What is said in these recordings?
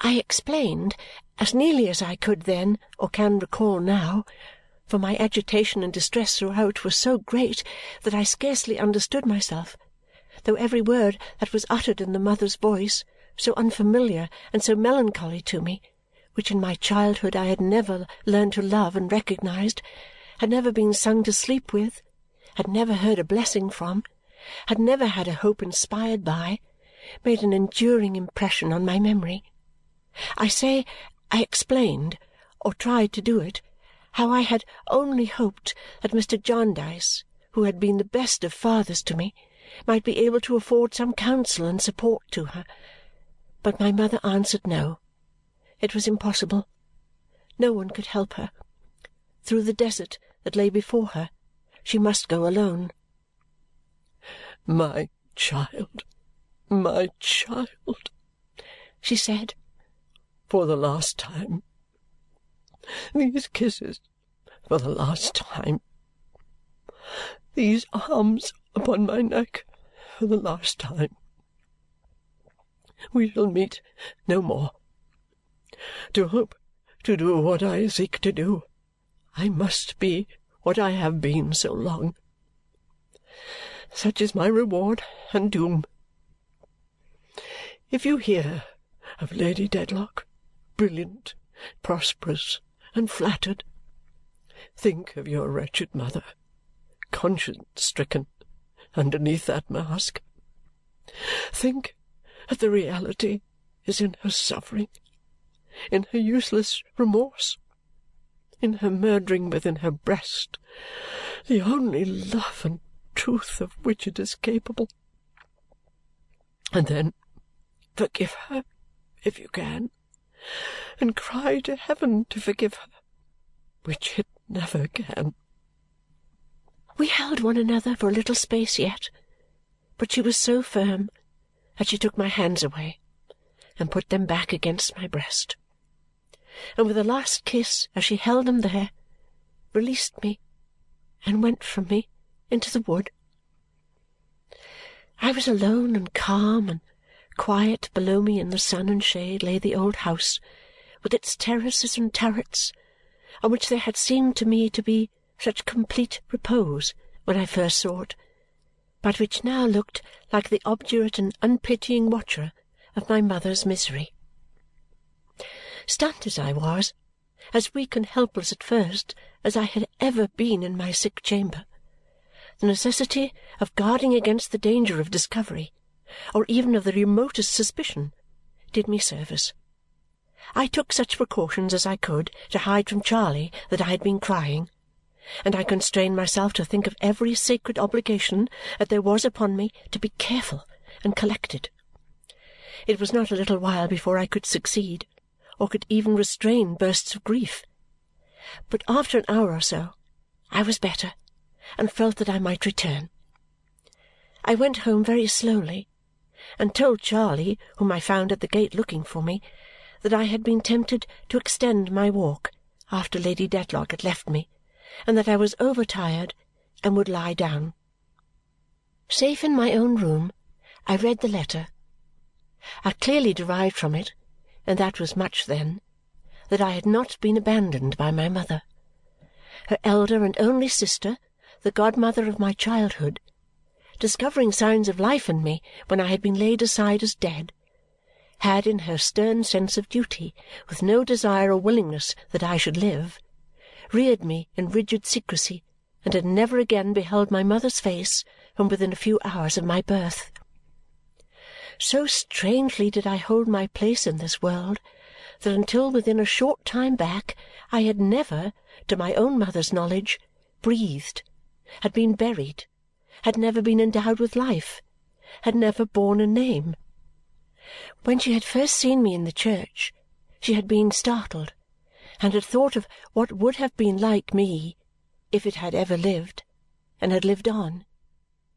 I explained, as nearly as I could then or can recall now, for my agitation and distress throughout was so great that I scarcely understood myself, though every word that was uttered in the mother's voice, so unfamiliar and so melancholy to me, which in my childhood I had never learned to love and recognized, had never been sung to sleep with, had never heard a blessing from, had never had a hope inspired by, made an enduring impression on my memory. I say I explained, or tried to do it, how I had only hoped that Mr. Jarndyce, who had been the best of fathers to me, might be able to afford some counsel and support to her. But my mother answered no. It was impossible. No one could help her. Through the desert that lay before her, she must go alone. "My child, my child," she said, "for the last time. These kisses for the last time. These arms upon my neck for the last time. We shall meet no more. To hope to do what I seek to do, I must be what I have been so long. Such is my reward and doom. If you hear of Lady Dedlock, brilliant, prosperous, and flattered, think of your wretched mother, conscience-stricken underneath that mask. Think that the reality is in her suffering, in her useless remorse, in her murdering within her breast the only love and truth of which it is capable. And then forgive her if you can, and cry to heaven to forgive her, which it never can. We held one another for a little space yet, but she was so firm that she took my hands away and put them back against my breast, and with a last kiss as she held them there, released me and went from me into the wood. I was alone and calm and quiet below me in the sun and shade lay the old house with its terraces and turrets on which there had seemed to me to be such complete repose when I first saw it, but which now looked like the obdurate and unpitying watcher of my mother's misery. Stunned as I was, as weak and helpless at first as I had ever been in my sick chamber, the necessity of guarding against the danger of discovery, or even of the remotest suspicion, did me service. I took such precautions as I could to hide from Charley that I had been crying, and I constrained myself to think of every sacred obligation that there was upon me to be careful and collected. It was not a little while before I could succeed, or could even restrain bursts of grief. But after an hour or so, I was better and felt that I might return. I went home very slowly and told Charley, whom I found at the gate looking for me, that I had been tempted to extend my walk after Lady Dedlock had left me and that I was overtired and would lie down. Safe in my own room, I read the letter. I clearly derived from it, and that was much then, that I had not been abandoned by my mother. Her elder and only sister the godmother of my childhood, discovering signs of life in me when I had been laid aside as dead, had in her stern sense of duty, with no desire or willingness that I should live, reared me in rigid secrecy and had never again beheld my mother's face from within a few hours of my birth. So strangely did I hold my place in this world that until within a short time back I had never, to my own mother's knowledge, breathed had been buried, had never been endowed with life, had never borne a name. When she had first seen me in the church, she had been startled and had thought of what would have been like me if it had ever lived, and had lived on.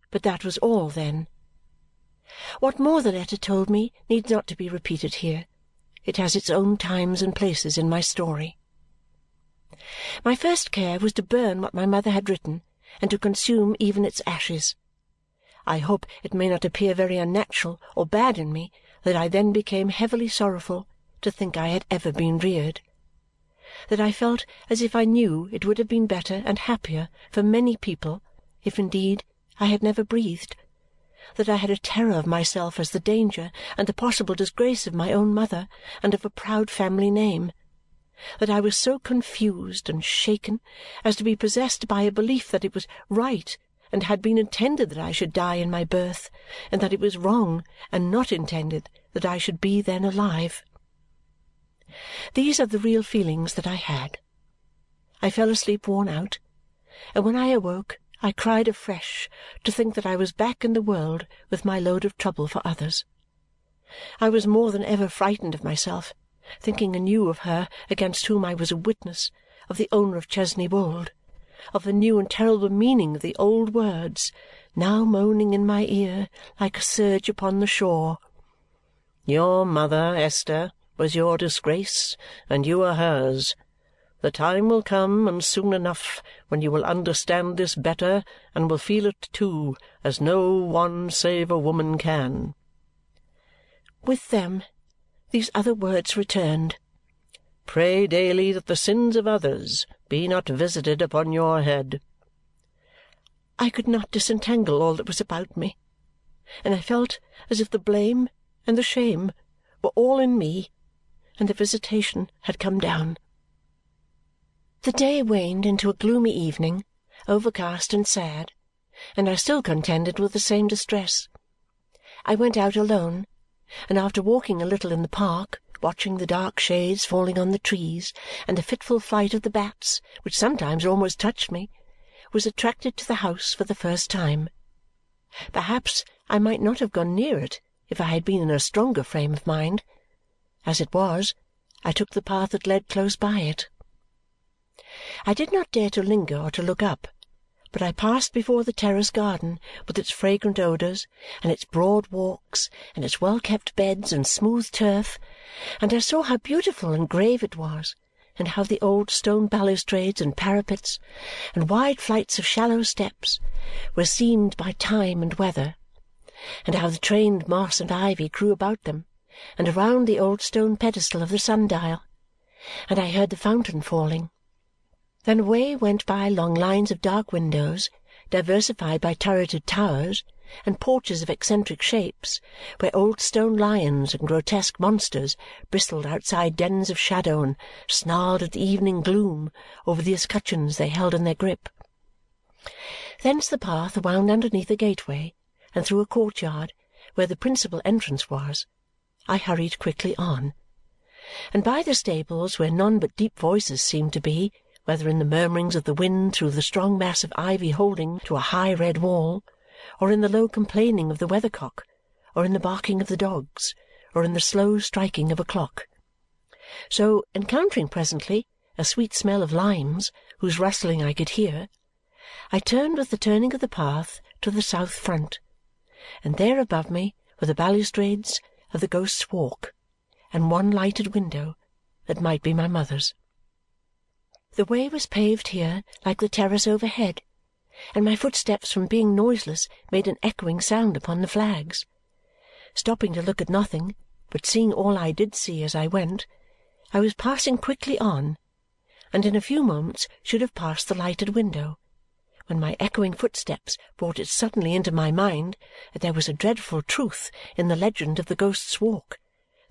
But that was all then. What more the letter told me needs not to be repeated here. It has its own times and places in my story. My first care was to burn what my mother had written and to consume even its ashes. I hope it may not appear very unnatural or bad in me that I then became heavily sorrowful to think I had ever been reared. That I felt as if I knew it would have been better and happier for many people if indeed I had never breathed. That I had a terror of myself as the danger and the possible disgrace of my own mother and of a proud family name. That I was so confused and shaken as to be possessed by a belief that it was right and had been intended that I should die in my birth, and that it was wrong and not intended that I should be then alive. These are the real feelings that I had. I fell asleep worn out, and when I awoke I cried afresh to think that I was back in the world with my load of trouble for others. I was more than ever frightened of myself, thinking anew of her against whom I was a witness, of the owner of Chesney Wold, of the new and terrible meaning of the old words, now moaning in my ear like a surge upon the shore. Your mother, Esther, was your disgrace, and you are hers. The time will come, and soon enough, when you will understand this better and will feel it too, as no one save a woman can. With them these other words returned. Pray daily that the sins of others be not visited upon your head. I could not disentangle all that was about me, and I felt as if the blame and the shame were all in me, and the visitation had come down. The day waned into a gloomy evening, overcast and sad, and I still contended with the same distress. I went out alone, and after walking a little in the park watching the dark shades falling on the trees and the fitful flight of the bats, which sometimes almost touched me, was attracted to the house for the first time. Perhaps I might not have gone near it if I had been in a stronger frame of mind. As it was, I took the path that led close by it. I did not dare to linger or to look up but I passed before the terrace garden with its fragrant odours, and its broad walks, and its well kept beds and smooth turf, and I saw how beautiful and grave it was, and how the old stone balustrades and parapets, and wide flights of shallow steps, were seamed by time and weather, and how the trained moss and ivy grew about them and around the old stone pedestal of the sun-dial, and I heard the fountain falling. Then away went by long lines of dark windows, diversified by turreted towers and porches of eccentric shapes, where old stone lions and grotesque monsters bristled outside dens of shadow and snarled at the evening gloom over the escutcheons they held in their grip. Thence the path wound underneath a gateway and through a courtyard where the principal entrance was. I hurried quickly on. And by the stables, where none but deep voices seemed to be, whether in the murmurings of the wind through the strong mass of ivy holding to a high red wall, or in the low complaining of the weathercock, or in the barking of the dogs, or in the slow striking of a clock. So, encountering presently a sweet smell of limes, whose rustling I could hear, I turned with the turning of the path to the south front, and there above me were the balustrades of the Ghost's Walk and one lighted window that might be my mother's. The way was paved here like the terrace overhead, and my footsteps from being noiseless made an echoing sound upon the flags. Stopping to look at nothing, but seeing all I did see as I went, I was passing quickly on, and in a few moments should have passed the lighted window, when my echoing footsteps brought it suddenly into my mind that there was a dreadful truth in the legend of the Ghost's Walk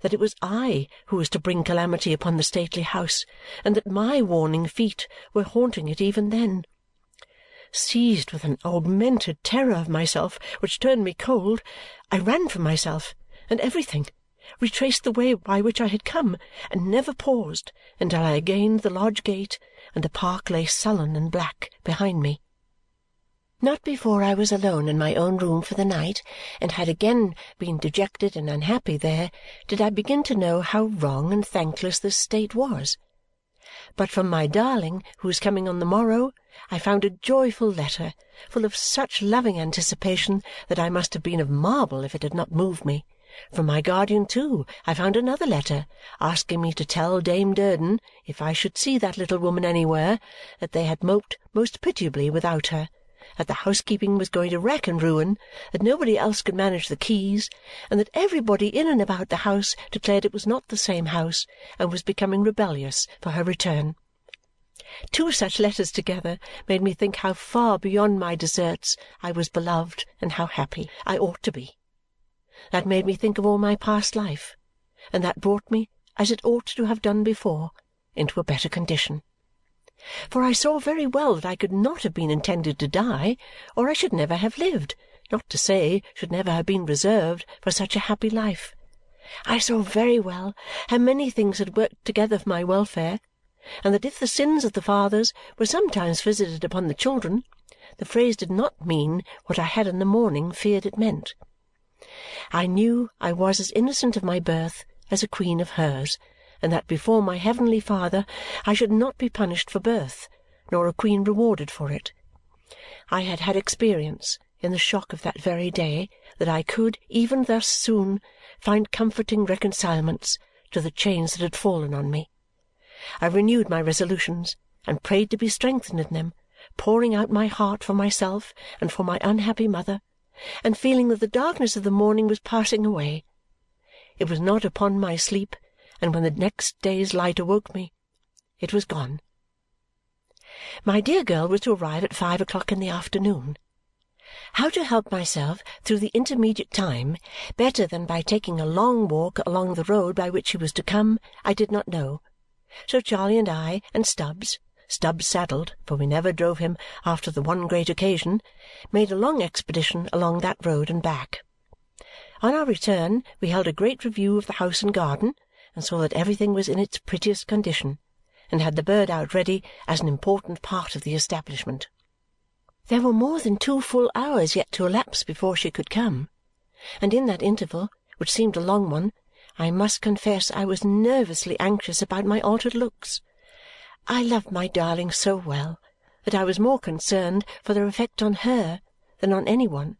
that it was I who was to bring calamity upon the stately house and that my warning feet were haunting it even then. Seized with an augmented terror of myself which turned me cold, I ran from myself and everything, retraced the way by which I had come, and never paused until I gained the lodge gate and the park lay sullen and black behind me. Not before I was alone in my own room for the night and had again been dejected and unhappy there did I begin to know how wrong and thankless this state was. But from my darling, who was coming on the morrow, I found a joyful letter, full of such loving anticipation that I must have been of marble if it had not moved me. From my guardian, too, I found another letter, asking me to tell Dame Durden, if I should see that little woman anywhere, that they had moped most pitiably without her that the housekeeping was going to wreck and ruin, that nobody else could manage the keys, and that everybody in and about the house declared it was not the same house and was becoming rebellious for her return. Two such letters together made me think how far beyond my deserts I was beloved and how happy I ought to be. That made me think of all my past life, and that brought me, as it ought to have done before, into a better condition. For I saw very well that I could not have been intended to die, or I should never have lived, not to say should never have been reserved for such a happy life. I saw very well how many things had worked together for my welfare, and that if the sins of the fathers were sometimes visited upon the children, the phrase did not mean what I had in the morning feared it meant. I knew I was as innocent of my birth as a queen of hers and that before my heavenly Father I should not be punished for birth, nor a queen rewarded for it. I had had experience, in the shock of that very day, that I could, even thus soon, find comforting reconcilements to the chains that had fallen on me. I renewed my resolutions and prayed to be strengthened in them, pouring out my heart for myself and for my unhappy mother, and feeling that the darkness of the morning was passing away. It was not upon my sleep and when the next day's light awoke me, it was gone. My dear girl was to arrive at five o'clock in the afternoon. How to help myself through the intermediate time better than by taking a long walk along the road by which she was to come, I did not know. So Charley and I and Stubbs, Stubbs saddled, for we never drove him after the one great occasion, made a long expedition along that road and back. On our return we held a great review of the house and garden and saw that everything was in its prettiest condition and had the bird out ready as an important part of the establishment. There were more than two full hours yet to elapse before she could come, and in that interval, which seemed a long one, I must confess I was nervously anxious about my altered looks. I loved my darling so well that I was more concerned for their effect on her than on any one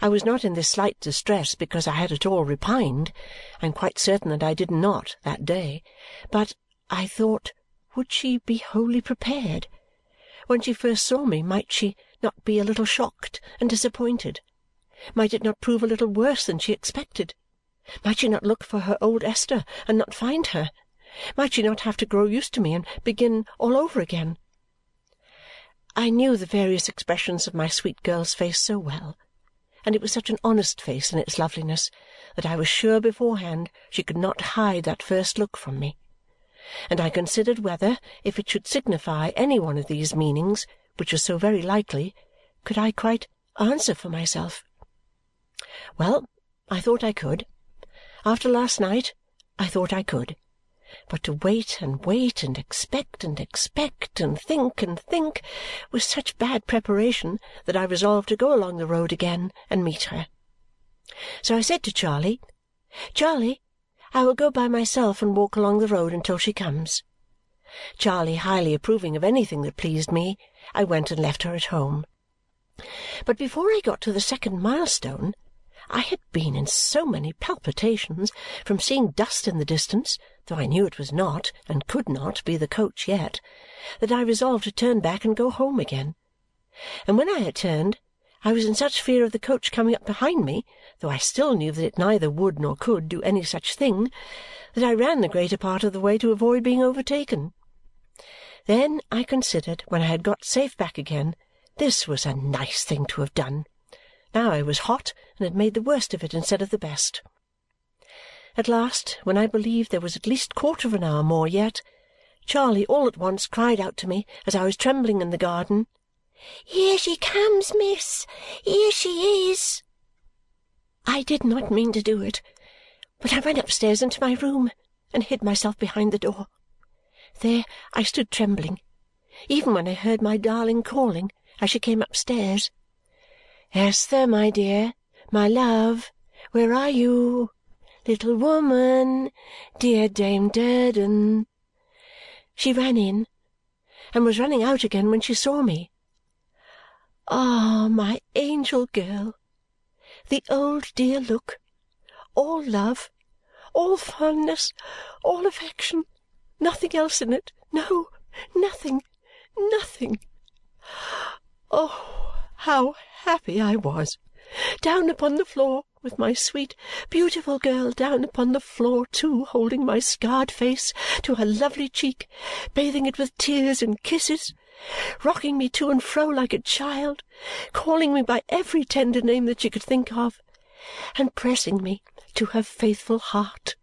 I was not in this slight distress because I had at all repined I am quite certain that I did not that day but I thought, would she be wholly prepared? When she first saw me, might she not be a little shocked and disappointed? Might it not prove a little worse than she expected? Might she not look for her old Esther and not find her? Might she not have to grow used to me and begin all over again? I knew the various expressions of my sweet girl's face so well and it was such an honest face in its loveliness that I was sure beforehand she could not hide that first look from me. And I considered whether, if it should signify any one of these meanings, which was so very likely, could I quite answer for myself? Well, I thought I could. After last night, I thought I could. But to wait and wait and expect and expect and think and think was such bad preparation that I resolved to go along the road again and meet her. So I said to Charley, "Charley, I will go by myself and walk along the road until she comes." Charley highly approving of anything that pleased me, I went and left her at home. But before I got to the second milestone, I had been in so many palpitations from seeing dust in the distance though I knew it was not, and could not, be the coach yet, that I resolved to turn back and go home again. And when I had turned, I was in such fear of the coach coming up behind me, though I still knew that it neither would nor could do any such thing, that I ran the greater part of the way to avoid being overtaken. Then I considered, when I had got safe back again, this was a nice thing to have done. Now I was hot and had made the worst of it instead of the best. At last, when I believed there was at least quarter of an hour more yet, Charley all at once cried out to me as I was trembling in the garden, "Here she comes, miss! Here she is!" I did not mean to do it, but I ran upstairs into my room and hid myself behind the door. There I stood trembling, even when I heard my darling calling as she came upstairs, "Esther, my dear, my love, where are you? Little woman, dear Dame Durden!" She ran in and was running out again when she saw me. Ah, my angel girl! The old dear look, all love, all fondness, all affection, nothing else in it, no, nothing, nothing! Oh, how happy I was! Down upon the floor, with my sweet, beautiful girl down upon the floor too, holding my scarred face to her lovely cheek, bathing it with tears and kisses, rocking me to and fro like a child, calling me by every tender name that she could think of, and pressing me to her faithful heart